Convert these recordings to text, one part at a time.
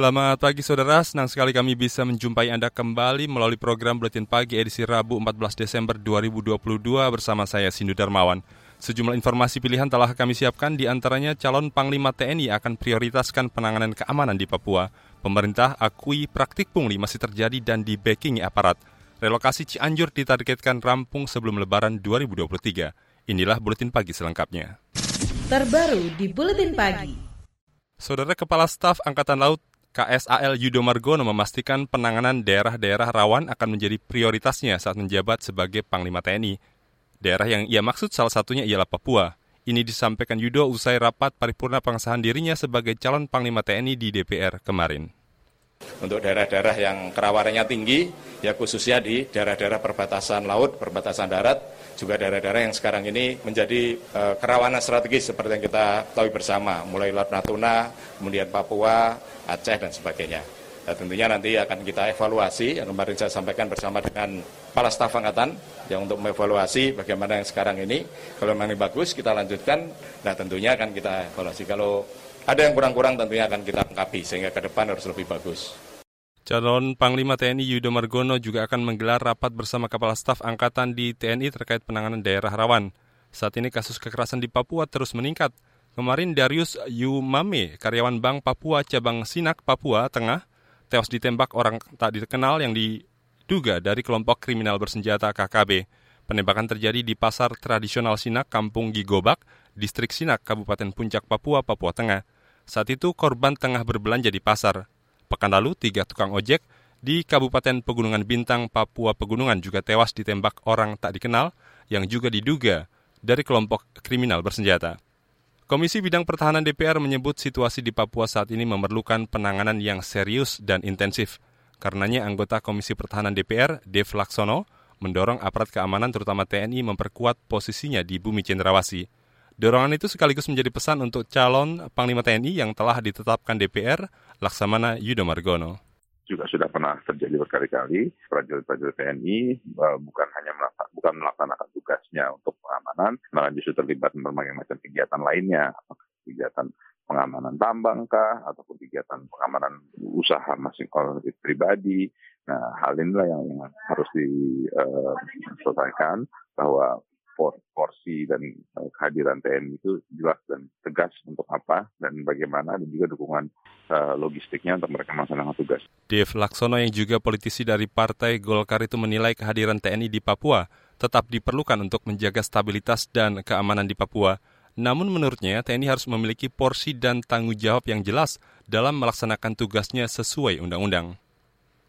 Selamat pagi saudara, senang sekali kami bisa menjumpai Anda kembali melalui program Buletin Pagi edisi Rabu 14 Desember 2022 bersama saya Sindu Darmawan. Sejumlah informasi pilihan telah kami siapkan, di antaranya calon Panglima TNI akan prioritaskan penanganan keamanan di Papua. Pemerintah akui praktik pungli masih terjadi dan di backing aparat. Relokasi Cianjur ditargetkan rampung sebelum Lebaran 2023. Inilah Buletin Pagi selengkapnya. Terbaru di Buletin Pagi. Saudara Kepala Staf Angkatan Laut KSAL Yudo Margono memastikan penanganan daerah-daerah rawan akan menjadi prioritasnya saat menjabat sebagai Panglima TNI. Daerah yang ia maksud salah satunya ialah Papua. Ini disampaikan Yudo usai rapat paripurna pengesahan dirinya sebagai calon Panglima TNI di DPR kemarin. Untuk daerah-daerah yang kerawanannya tinggi, ya khususnya di daerah-daerah perbatasan laut, perbatasan darat, juga daerah-daerah yang sekarang ini menjadi uh, kerawanan strategis seperti yang kita tahu bersama, mulai Laut Natuna, kemudian Papua, Aceh, dan sebagainya. Dan tentunya nanti akan kita evaluasi, yang kemarin saya sampaikan bersama dengan Kepala Staf Angkatan, yang untuk mengevaluasi bagaimana yang sekarang ini, kalau memang ini bagus, kita lanjutkan, nah tentunya akan kita evaluasi. Kalau ada yang kurang-kurang tentunya akan kita lengkapi, sehingga ke depan harus lebih bagus. Calon Panglima TNI Yudo Margono juga akan menggelar rapat bersama Kepala Staf Angkatan di TNI terkait penanganan daerah rawan. Saat ini kasus kekerasan di Papua terus meningkat. Kemarin Darius Yumame, karyawan Bank Papua cabang Sinak, Papua Tengah, tewas ditembak orang tak dikenal yang diduga dari kelompok kriminal bersenjata KKB. Penembakan terjadi di pasar tradisional Sinak, Kampung Gigobak, Distrik Sinak, Kabupaten Puncak, Papua, Papua Tengah. Saat itu korban tengah berbelanja di pasar. Pekan lalu, tiga tukang ojek di Kabupaten Pegunungan Bintang, Papua Pegunungan juga tewas ditembak orang tak dikenal yang juga diduga dari kelompok kriminal bersenjata. Komisi Bidang Pertahanan DPR menyebut situasi di Papua saat ini memerlukan penanganan yang serius dan intensif. Karenanya anggota Komisi Pertahanan DPR, Dev Laksono, mendorong aparat keamanan terutama TNI memperkuat posisinya di bumi cendrawasih. Dorongan itu sekaligus menjadi pesan untuk calon Panglima TNI yang telah ditetapkan DPR, Laksamana Yudo Margono juga sudah pernah terjadi berkali-kali prajurit-prajurit TNI uh, bukan hanya melaksanakan, bukan melaksanakan tugasnya untuk pengamanan, malah justru terlibat berbagai macam kegiatan lainnya, kegiatan pengamanan tambang kah, ataupun kegiatan pengamanan usaha masing masing pribadi. Nah, hal inilah yang, yang harus diselesaikan uh, bahwa porsi dan eh, kehadiran TNI itu jelas dan tegas untuk apa dan bagaimana dan juga dukungan uh, logistiknya untuk mereka melaksanakan tugas. Dev Laksono yang juga politisi dari Partai Golkar itu menilai kehadiran TNI di Papua tetap diperlukan untuk menjaga stabilitas dan keamanan di Papua. Namun menurutnya TNI harus memiliki porsi dan tanggung jawab yang jelas dalam melaksanakan tugasnya sesuai undang-undang.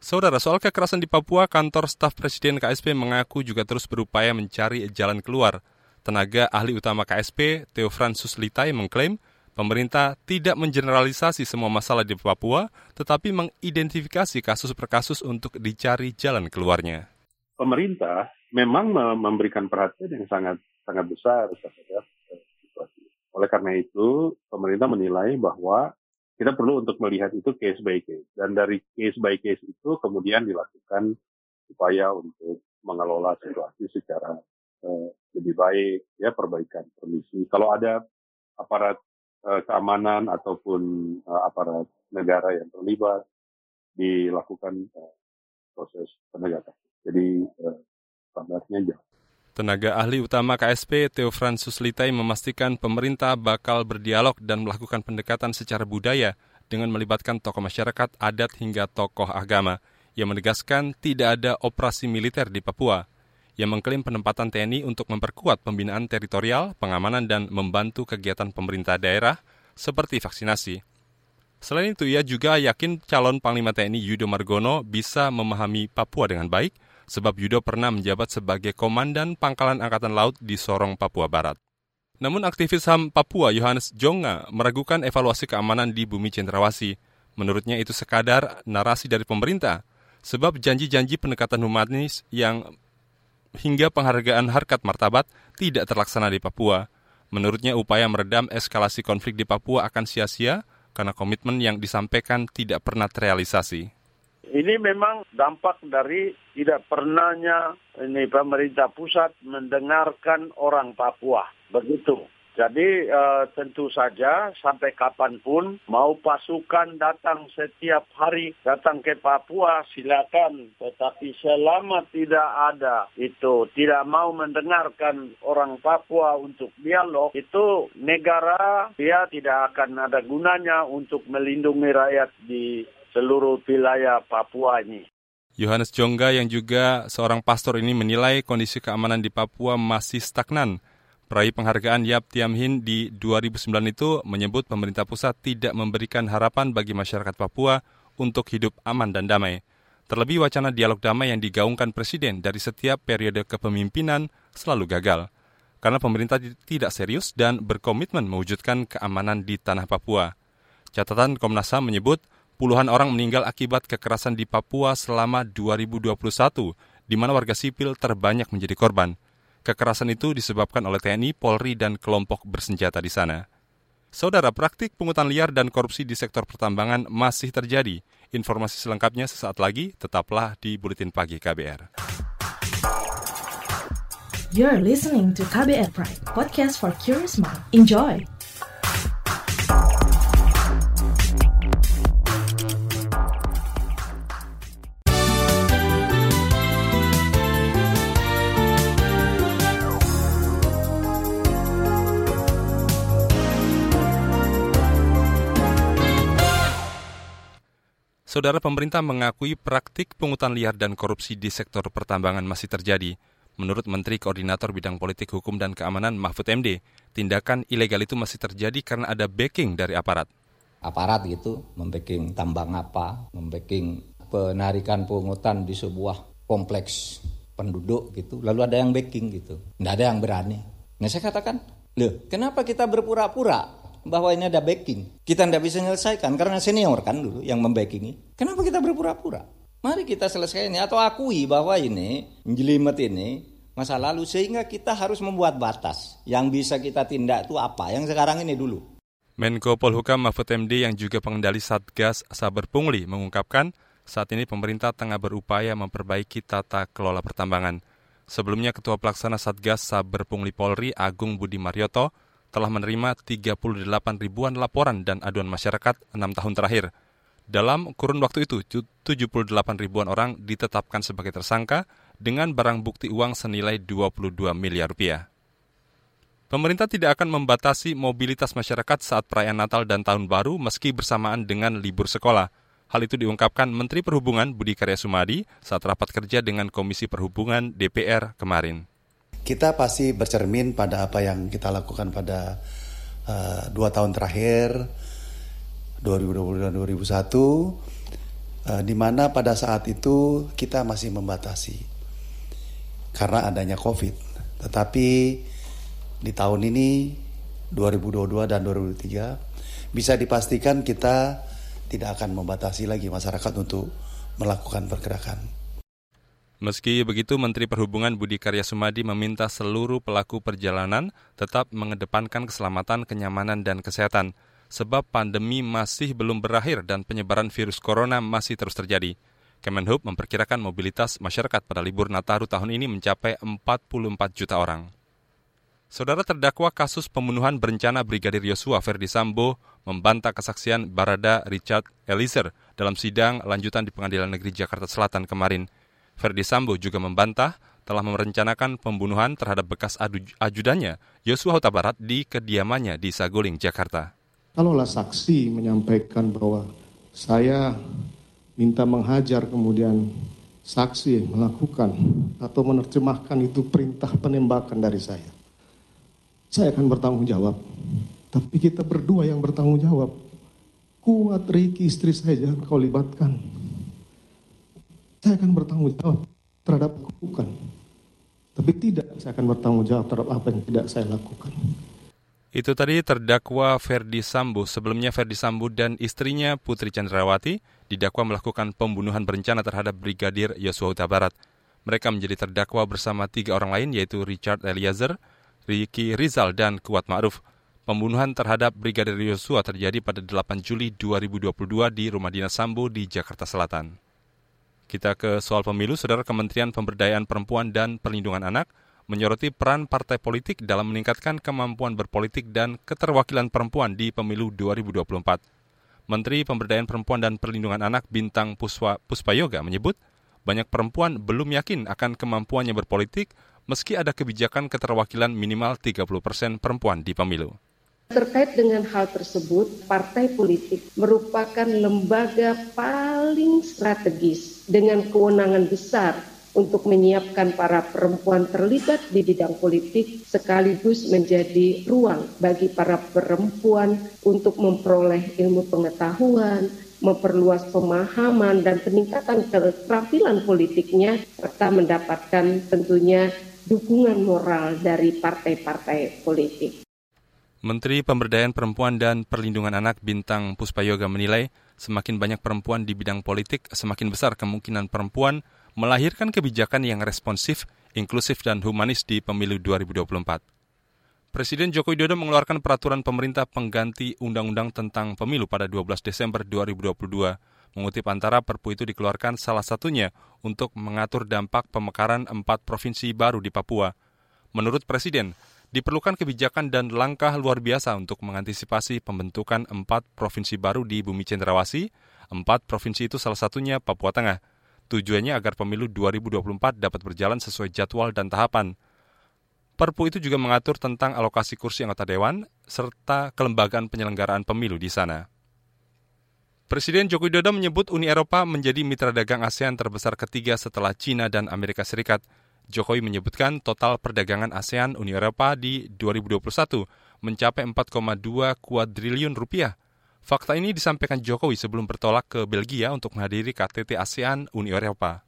Saudara, soal kekerasan di Papua, kantor staf Presiden KSP mengaku juga terus berupaya mencari jalan keluar. Tenaga ahli utama KSP, Theo Fransus Litai, mengklaim pemerintah tidak mengeneralisasi semua masalah di Papua, tetapi mengidentifikasi kasus per kasus untuk dicari jalan keluarnya. Pemerintah memang memberikan perhatian yang sangat sangat besar terhadap eh, situasi. Oleh karena itu, pemerintah menilai bahwa kita perlu untuk melihat itu case by case. Dan dari case by case itu kemudian dilakukan upaya untuk mengelola situasi secara uh, lebih baik ya perbaikan kondisi. Kalau ada aparat uh, keamanan ataupun uh, aparat negara yang terlibat dilakukan uh, proses penegakan. Jadi uh, standarnya jauh Tenaga ahli utama KSP Theo Fransus Litai memastikan pemerintah bakal berdialog dan melakukan pendekatan secara budaya dengan melibatkan tokoh masyarakat, adat hingga tokoh agama. Yang menegaskan tidak ada operasi militer di Papua. Yang mengklaim penempatan TNI untuk memperkuat pembinaan teritorial, pengamanan, dan membantu kegiatan pemerintah daerah seperti vaksinasi. Selain itu, ia juga yakin calon Panglima TNI Yudo Margono bisa memahami Papua dengan baik – sebab Yudo pernah menjabat sebagai Komandan Pangkalan Angkatan Laut di Sorong, Papua Barat. Namun aktivis HAM Papua Yohanes Jonga meragukan evaluasi keamanan di bumi Cendrawasih. Menurutnya itu sekadar narasi dari pemerintah. Sebab janji-janji pendekatan humanis yang hingga penghargaan harkat martabat tidak terlaksana di Papua. Menurutnya upaya meredam eskalasi konflik di Papua akan sia-sia karena komitmen yang disampaikan tidak pernah terrealisasi. Ini memang dampak dari tidak pernahnya ini pemerintah pusat mendengarkan orang Papua. Begitu. Jadi uh, tentu saja sampai kapan pun mau pasukan datang setiap hari datang ke Papua silakan. Tetapi selama tidak ada itu tidak mau mendengarkan orang Papua untuk dialog itu negara dia tidak akan ada gunanya untuk melindungi rakyat di seluruh wilayah Papua ini. Yohanes Jongga yang juga seorang pastor ini menilai kondisi keamanan di Papua masih stagnan Peraih penghargaan Yap Tiam Hin di 2009 itu menyebut pemerintah pusat tidak memberikan harapan bagi masyarakat Papua untuk hidup aman dan damai. Terlebih wacana dialog damai yang digaungkan Presiden dari setiap periode kepemimpinan selalu gagal. Karena pemerintah tidak serius dan berkomitmen mewujudkan keamanan di tanah Papua. Catatan Komnas HAM menyebut puluhan orang meninggal akibat kekerasan di Papua selama 2021, di mana warga sipil terbanyak menjadi korban. Kekerasan itu disebabkan oleh TNI, Polri, dan kelompok bersenjata di sana. Saudara, praktik pungutan liar dan korupsi di sektor pertambangan masih terjadi. Informasi selengkapnya sesaat lagi, tetaplah di Buletin Pagi KBR. You're listening to KBR Pride, podcast for curious mind. Enjoy! Saudara pemerintah mengakui praktik pungutan liar dan korupsi di sektor pertambangan masih terjadi. Menurut Menteri Koordinator Bidang Politik Hukum dan Keamanan Mahfud MD, tindakan ilegal itu masih terjadi karena ada backing dari aparat. Aparat gitu, membacking tambang apa, membacking penarikan pungutan di sebuah kompleks penduduk gitu. Lalu ada yang backing gitu. Tidak ada yang berani. Nah saya katakan, loh kenapa kita berpura-pura bahwa ini ada backing. Kita tidak bisa menyelesaikan karena senior kan dulu yang membackingi. Kenapa kita berpura-pura? Mari kita selesaikan ini atau akui bahwa ini jelimet ini masa lalu sehingga kita harus membuat batas yang bisa kita tindak itu apa yang sekarang ini dulu. Menko Polhukam Mahfud MD yang juga pengendali Satgas Saber Pungli mengungkapkan saat ini pemerintah tengah berupaya memperbaiki tata kelola pertambangan. Sebelumnya Ketua Pelaksana Satgas Saber Pungli Polri Agung Budi Marioto telah menerima 38 ribuan laporan dan aduan masyarakat enam tahun terakhir. Dalam kurun waktu itu, 78 ribuan orang ditetapkan sebagai tersangka dengan barang bukti uang senilai 22 miliar rupiah. Pemerintah tidak akan membatasi mobilitas masyarakat saat perayaan Natal dan Tahun Baru meski bersamaan dengan libur sekolah. Hal itu diungkapkan Menteri Perhubungan Budi Karya Sumadi saat rapat kerja dengan Komisi Perhubungan DPR kemarin kita pasti bercermin pada apa yang kita lakukan pada uh, dua tahun terakhir 2020 dan 2001 uh, di mana pada saat itu kita masih membatasi karena adanya COVID. Tetapi di tahun ini 2022 dan 2023 bisa dipastikan kita tidak akan membatasi lagi masyarakat untuk melakukan pergerakan. Meski begitu, Menteri Perhubungan Budi Karya Sumadi meminta seluruh pelaku perjalanan tetap mengedepankan keselamatan, kenyamanan, dan kesehatan, sebab pandemi masih belum berakhir dan penyebaran virus corona masih terus terjadi. Kemenhub memperkirakan mobilitas masyarakat pada libur Nataru tahun ini mencapai 44 juta orang. Saudara terdakwa kasus pembunuhan berencana Brigadir Yosua Ferdi Sambo membantah kesaksian Barada Richard Eliezer dalam sidang lanjutan di Pengadilan Negeri Jakarta Selatan kemarin – Ferdi Sambo juga membantah telah merencanakan pembunuhan terhadap bekas ajudannya Yosua Huta Barat di kediamannya di Saguling, Jakarta. Kalaulah saksi menyampaikan bahwa saya minta menghajar kemudian saksi melakukan atau menerjemahkan itu perintah penembakan dari saya. Saya akan bertanggung jawab. Tapi kita berdua yang bertanggung jawab. Kuat Riki istri saya jangan kau libatkan saya akan bertanggung jawab terhadap lakukan. Tapi tidak saya akan bertanggung jawab terhadap apa yang tidak saya lakukan. Itu tadi terdakwa Ferdi Sambo. Sebelumnya Ferdi Sambo dan istrinya Putri Chandrawati didakwa melakukan pembunuhan berencana terhadap Brigadir Yosua Huta Barat. Mereka menjadi terdakwa bersama tiga orang lain yaitu Richard Eliezer, Ricky Rizal, dan Kuat Ma'ruf. Pembunuhan terhadap Brigadir Yosua terjadi pada 8 Juli 2022 di rumah dinas Sambo di Jakarta Selatan. Kita ke soal pemilu, Saudara Kementerian Pemberdayaan Perempuan dan Perlindungan Anak menyoroti peran partai politik dalam meningkatkan kemampuan berpolitik dan keterwakilan perempuan di pemilu 2024. Menteri Pemberdayaan Perempuan dan Perlindungan Anak Bintang Puswa, Puspayoga menyebut, banyak perempuan belum yakin akan kemampuannya berpolitik meski ada kebijakan keterwakilan minimal 30 persen perempuan di pemilu. Terkait dengan hal tersebut, partai politik merupakan lembaga paling strategis dengan kewenangan besar untuk menyiapkan para perempuan terlibat di bidang politik sekaligus menjadi ruang bagi para perempuan untuk memperoleh ilmu pengetahuan, memperluas pemahaman dan peningkatan keterampilan politiknya serta mendapatkan tentunya dukungan moral dari partai-partai politik. Menteri Pemberdayaan Perempuan dan Perlindungan Anak Bintang Puspayoga menilai semakin banyak perempuan di bidang politik, semakin besar kemungkinan perempuan melahirkan kebijakan yang responsif, inklusif, dan humanis di pemilu 2024. Presiden Joko Widodo mengeluarkan peraturan pemerintah pengganti Undang-Undang tentang Pemilu pada 12 Desember 2022. Mengutip antara perpu itu dikeluarkan salah satunya untuk mengatur dampak pemekaran empat provinsi baru di Papua. Menurut Presiden, diperlukan kebijakan dan langkah luar biasa untuk mengantisipasi pembentukan empat provinsi baru di Bumi Cendrawasih. Empat provinsi itu salah satunya Papua Tengah. Tujuannya agar pemilu 2024 dapat berjalan sesuai jadwal dan tahapan. Perpu itu juga mengatur tentang alokasi kursi anggota dewan serta kelembagaan penyelenggaraan pemilu di sana. Presiden Joko Widodo menyebut Uni Eropa menjadi mitra dagang ASEAN terbesar ketiga setelah China dan Amerika Serikat. Jokowi menyebutkan total perdagangan ASEAN Uni Eropa di 2021 mencapai 4,2 kuadriliun rupiah Fakta ini disampaikan Jokowi sebelum bertolak ke Belgia untuk menghadiri KTT ASEAN Uni Eropa.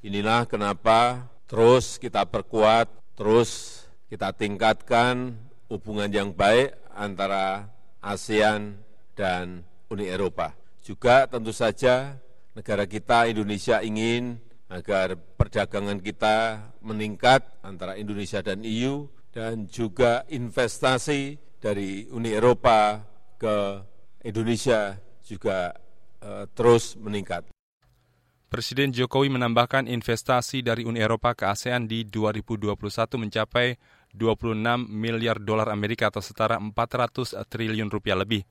Inilah kenapa terus kita perkuat, terus kita tingkatkan hubungan yang baik antara ASEAN dan Uni Eropa. Juga tentu saja negara kita Indonesia ingin agar perdagangan kita meningkat antara Indonesia dan EU dan juga investasi dari Uni Eropa ke Indonesia juga uh, terus meningkat. Presiden Jokowi menambahkan investasi dari Uni Eropa ke ASEAN di 2021 mencapai 26 miliar dolar Amerika atau setara 400 triliun rupiah lebih.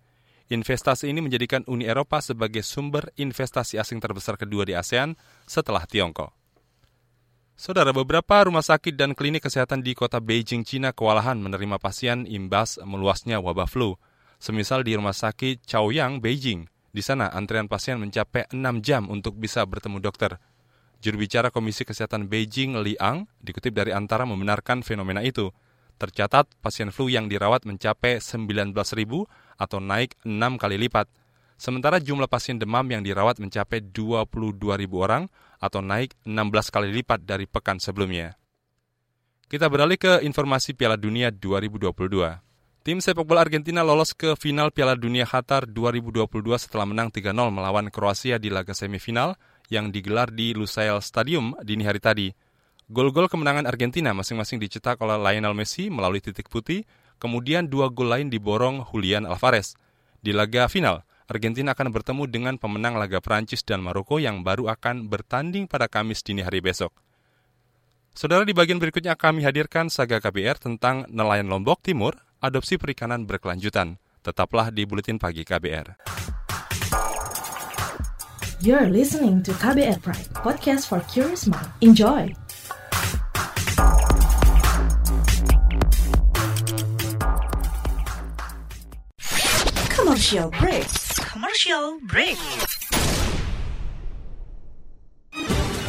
Investasi ini menjadikan Uni Eropa sebagai sumber investasi asing terbesar kedua di ASEAN setelah Tiongkok. Saudara, beberapa rumah sakit dan klinik kesehatan di kota Beijing, Cina kewalahan menerima pasien imbas meluasnya wabah flu semisal di Rumah Sakit Chaoyang, Beijing. Di sana, antrian pasien mencapai 6 jam untuk bisa bertemu dokter. Juru bicara Komisi Kesehatan Beijing, Li Ang, dikutip dari Antara membenarkan fenomena itu. Tercatat, pasien flu yang dirawat mencapai 19.000 atau naik 6 kali lipat. Sementara jumlah pasien demam yang dirawat mencapai 22.000 orang atau naik 16 kali lipat dari pekan sebelumnya. Kita beralih ke informasi Piala Dunia 2022. Tim sepak bola Argentina lolos ke final Piala Dunia Qatar 2022 setelah menang 3-0 melawan Kroasia di laga semifinal yang digelar di Lusail Stadium dini hari tadi. Gol-gol kemenangan Argentina masing-masing dicetak oleh Lionel Messi melalui titik putih, kemudian dua gol lain diborong Julian Alvarez. Di laga final, Argentina akan bertemu dengan pemenang laga Prancis dan Maroko yang baru akan bertanding pada Kamis dini hari besok. Saudara di bagian berikutnya kami hadirkan Saga KBR tentang nelayan Lombok Timur adopsi perikanan berkelanjutan. Tetaplah di Buletin Pagi KBR. You're listening to KBR Pride, podcast for curious mind. Enjoy! Commercial break. Commercial break.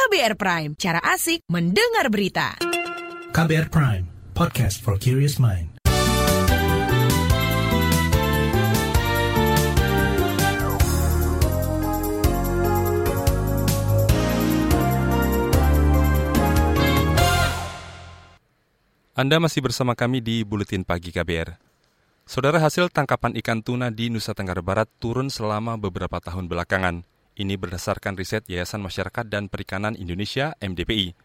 KBR Prime, cara asik mendengar berita. KBR Prime, podcast for curious mind. Anda masih bersama kami di Buletin Pagi KBR. Saudara hasil tangkapan ikan tuna di Nusa Tenggara Barat turun selama beberapa tahun belakangan. Ini berdasarkan riset Yayasan Masyarakat dan Perikanan Indonesia MDPI.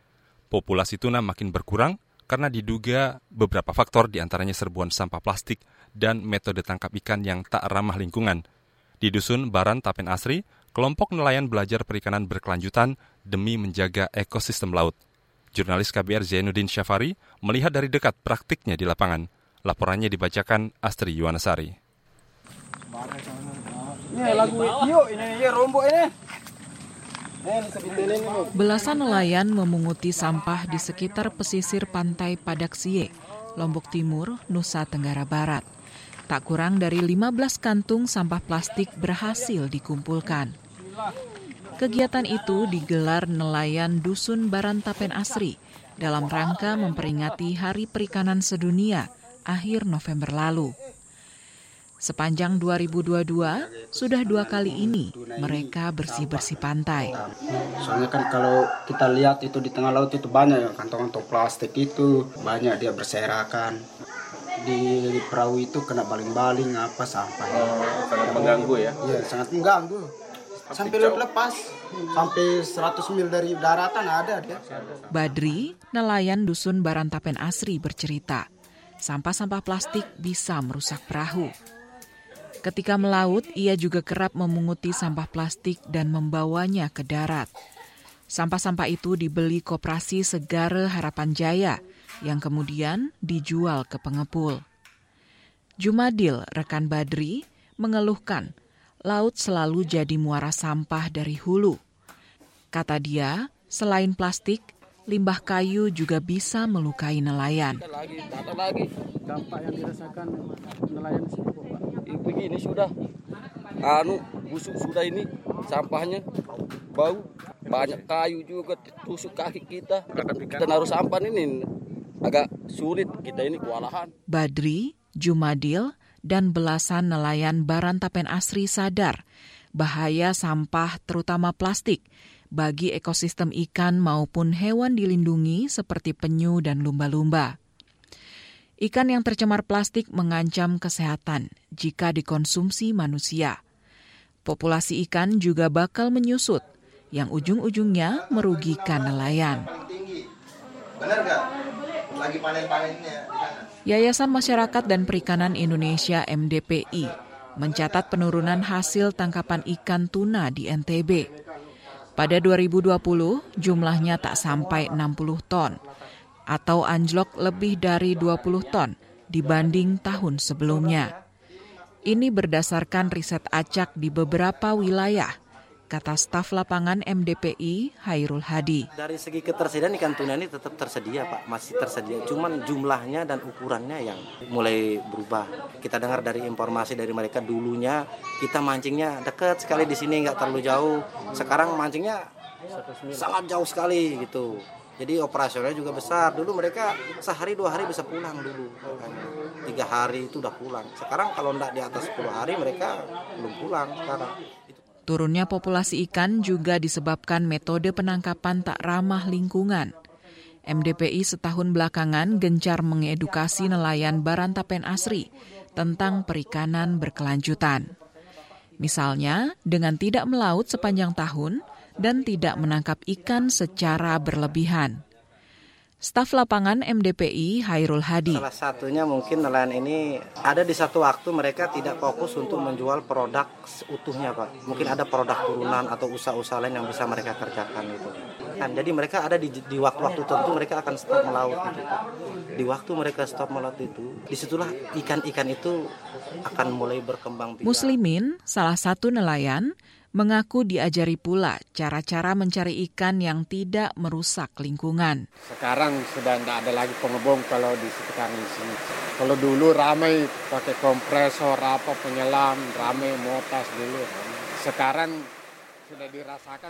Populasi tuna makin berkurang karena diduga beberapa faktor di antaranya serbuan sampah plastik dan metode tangkap ikan yang tak ramah lingkungan. Di Dusun Baran Tapen Asri, kelompok nelayan belajar perikanan berkelanjutan demi menjaga ekosistem laut. Jurnalis KBR Zainuddin Syafari melihat dari dekat praktiknya di lapangan. Laporannya dibacakan Astri Yuwanasari. Belasan nelayan memunguti sampah di sekitar pesisir pantai Padaksie, Lombok Timur, Nusa Tenggara Barat. Tak kurang dari 15 kantung sampah plastik berhasil dikumpulkan. Kegiatan itu digelar nelayan Dusun Barantapen Asri dalam rangka memperingati Hari Perikanan Sedunia akhir November lalu. Sepanjang 2022, sudah dua kali ini mereka bersih-bersih pantai. Soalnya kan kalau kita lihat itu di tengah laut itu banyak ya kantong-kantong plastik itu banyak dia berserakan. Di perahu itu kena baling-baling apa sampah. Oh, sangat mengganggu ya? Iya, sangat mengganggu. Sampai lepas, sampai 100 mil dari daratan ada dia. Badri, nelayan dusun Barantapen Asri bercerita, sampah-sampah plastik bisa merusak perahu. Ketika melaut, ia juga kerap memunguti sampah plastik dan membawanya ke darat. Sampah-sampah itu dibeli koperasi Segara Harapan Jaya yang kemudian dijual ke pengepul. Jumadil, rekan Badri, mengeluhkan laut selalu jadi muara sampah dari hulu. Kata dia, selain plastik, limbah kayu juga bisa melukai nelayan. Dampak yang dirasakan nelayan. Begini sudah, anu busuk sudah ini sampahnya. Bau banyak kayu juga tusuk kaki kita. Kita naruh sampah ini. Agak sulit kita ini kewalahan. Badri, Jumadil, dan belasan nelayan Barantapen Asri sadar bahaya sampah terutama plastik bagi ekosistem ikan maupun hewan dilindungi seperti penyu dan lumba-lumba. Ikan yang tercemar plastik mengancam kesehatan jika dikonsumsi manusia. Populasi ikan juga bakal menyusut, yang ujung-ujungnya merugikan nelayan. Benar nggak? Lagi panen-panennya. Yayasan Masyarakat dan Perikanan Indonesia MDPI mencatat penurunan hasil tangkapan ikan tuna di NTB. Pada 2020, jumlahnya tak sampai 60 ton, atau anjlok lebih dari 20 ton dibanding tahun sebelumnya. Ini berdasarkan riset acak di beberapa wilayah, kata staf lapangan MDPI Hairul Hadi. Dari segi ketersediaan ikan tuna ini tetap tersedia Pak, masih tersedia. Cuman jumlahnya dan ukurannya yang mulai berubah. Kita dengar dari informasi dari mereka dulunya kita mancingnya dekat sekali di sini nggak terlalu jauh. Sekarang mancingnya sangat jauh sekali gitu. Jadi operasionalnya juga besar. Dulu mereka sehari dua hari bisa pulang dulu. Tiga hari itu udah pulang. Sekarang kalau tidak di atas 10 hari mereka belum pulang sekarang. Turunnya populasi ikan juga disebabkan metode penangkapan tak ramah lingkungan. MDPI setahun belakangan gencar mengedukasi nelayan Barantapen Asri tentang perikanan berkelanjutan. Misalnya, dengan tidak melaut sepanjang tahun dan tidak menangkap ikan secara berlebihan. Staf lapangan MDPI Hairul Hadi. Salah satunya mungkin nelayan ini ada di satu waktu mereka tidak fokus untuk menjual produk utuhnya Pak. Mungkin ada produk turunan atau usaha-usaha lain yang bisa mereka kerjakan itu. Kan jadi mereka ada di, di waktu-waktu tertentu mereka akan stop melaut gitu. Di waktu mereka stop melaut itu, di situlah ikan-ikan itu akan mulai berkembang biak. Muslimin, salah satu nelayan, mengaku diajari pula cara-cara mencari ikan yang tidak merusak lingkungan. Sekarang sudah tidak ada lagi pengebom kalau di sekitar sini. Kalau dulu ramai pakai kompresor, apa penyelam, ramai motas dulu. Sekarang.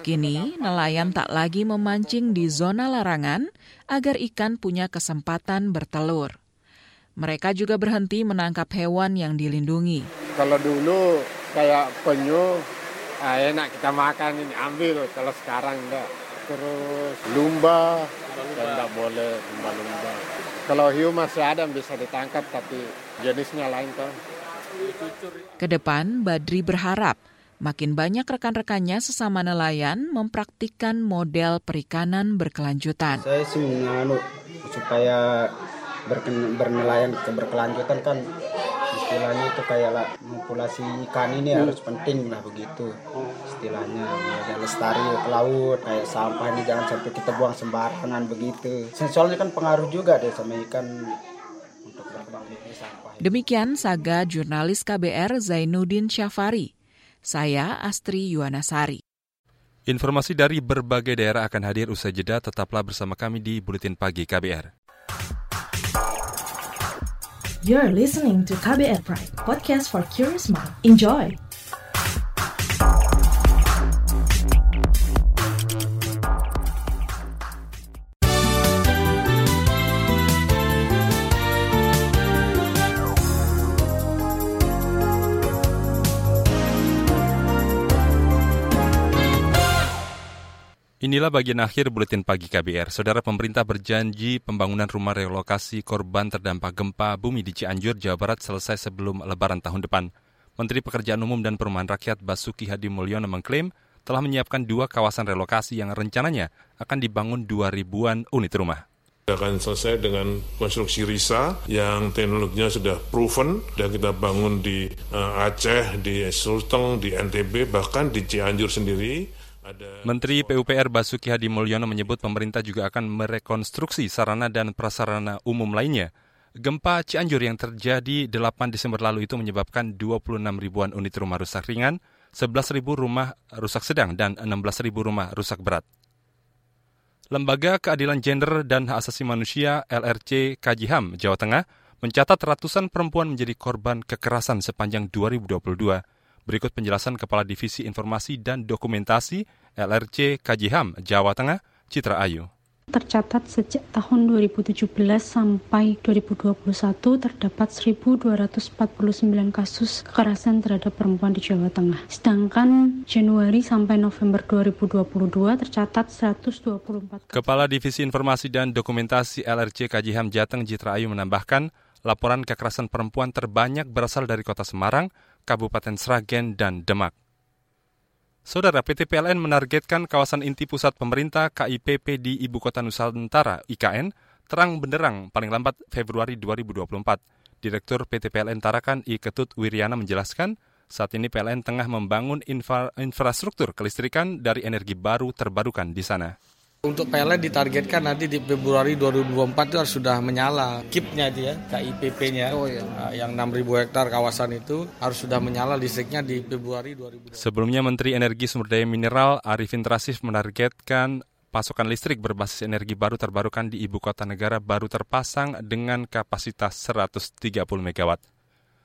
Kini nelayan tak lagi memancing di zona larangan agar ikan punya kesempatan bertelur. Mereka juga berhenti menangkap hewan yang dilindungi. Kalau dulu kayak penyu ah, enak kita makan ini ambil kalau sekarang enggak terus lumba dan enggak boleh lumba-lumba kalau hiu masih ada bisa ditangkap tapi jenisnya lain kan Ke depan, Badri berharap makin banyak rekan-rekannya sesama nelayan mempraktikkan model perikanan berkelanjutan. Saya sih menganu supaya bernelayan berkelanjutan kan istilahnya itu kayak lah populasi ikan ini hmm. harus penting lah begitu istilahnya ya, lestari ke laut kayak sampah ini jangan sampai kita buang sembarangan begitu soalnya kan pengaruh juga deh sama ikan untuk berkembang sampah demikian saga jurnalis KBR Zainuddin Syafari saya Astri Yuwanasari Informasi dari berbagai daerah akan hadir usai jeda, tetaplah bersama kami di Buletin Pagi KBR. You're listening to KBR Pride, podcast for curious mind. Enjoy! Inilah bagian akhir buletin pagi KBR. Saudara pemerintah berjanji pembangunan rumah relokasi korban terdampak gempa bumi di Cianjur, Jawa Barat selesai sebelum lebaran tahun depan. Menteri Pekerjaan Umum dan Perumahan Rakyat Basuki Hadi Mulyono mengklaim telah menyiapkan dua kawasan relokasi yang rencananya akan dibangun dua ribuan unit rumah akan selesai dengan konstruksi RISA yang teknologinya sudah proven dan kita bangun di uh, Aceh, di Sulteng, di NTB, bahkan di Cianjur sendiri Menteri PUPR Basuki Hadi Mulyono menyebut pemerintah juga akan merekonstruksi sarana dan prasarana umum lainnya. Gempa Cianjur yang terjadi 8 Desember lalu itu menyebabkan 26 ribuan unit rumah rusak ringan, 11 ribu rumah rusak sedang, dan 16 ribu rumah rusak berat. Lembaga Keadilan Gender dan Hak Asasi Manusia LRC Kajiham, Jawa Tengah, mencatat ratusan perempuan menjadi korban kekerasan sepanjang 2022 Berikut penjelasan Kepala Divisi Informasi dan Dokumentasi LRC Kajiham, Jawa Tengah, Citra Ayu. Tercatat sejak tahun 2017 sampai 2021 terdapat 1.249 kasus kekerasan terhadap perempuan di Jawa Tengah. Sedangkan Januari sampai November 2022 tercatat 124 kasus. Kepala Divisi Informasi dan Dokumentasi LRC Kajiham Jateng Citra Ayu menambahkan, laporan kekerasan perempuan terbanyak berasal dari kota Semarang, Kabupaten Sragen, dan Demak. Saudara PT PLN menargetkan kawasan inti pusat pemerintah KIPP di Ibu Kota Nusantara IKN terang benderang paling lambat Februari 2024. Direktur PT PLN Tarakan I Ketut Wiryana menjelaskan, saat ini PLN tengah membangun infra infrastruktur kelistrikan dari energi baru terbarukan di sana. Untuk PLN ditargetkan nanti di Februari 2024 itu harus sudah menyala KIP-nya itu ya, KIPP-nya. Oh, iya. Nah, yang 6.000 hektar kawasan itu harus sudah menyala listriknya di Februari 2024. Sebelumnya Menteri Energi Sumber Daya Mineral Arifin Trasif menargetkan pasokan listrik berbasis energi baru terbarukan di ibu kota negara baru terpasang dengan kapasitas 130 megawatt.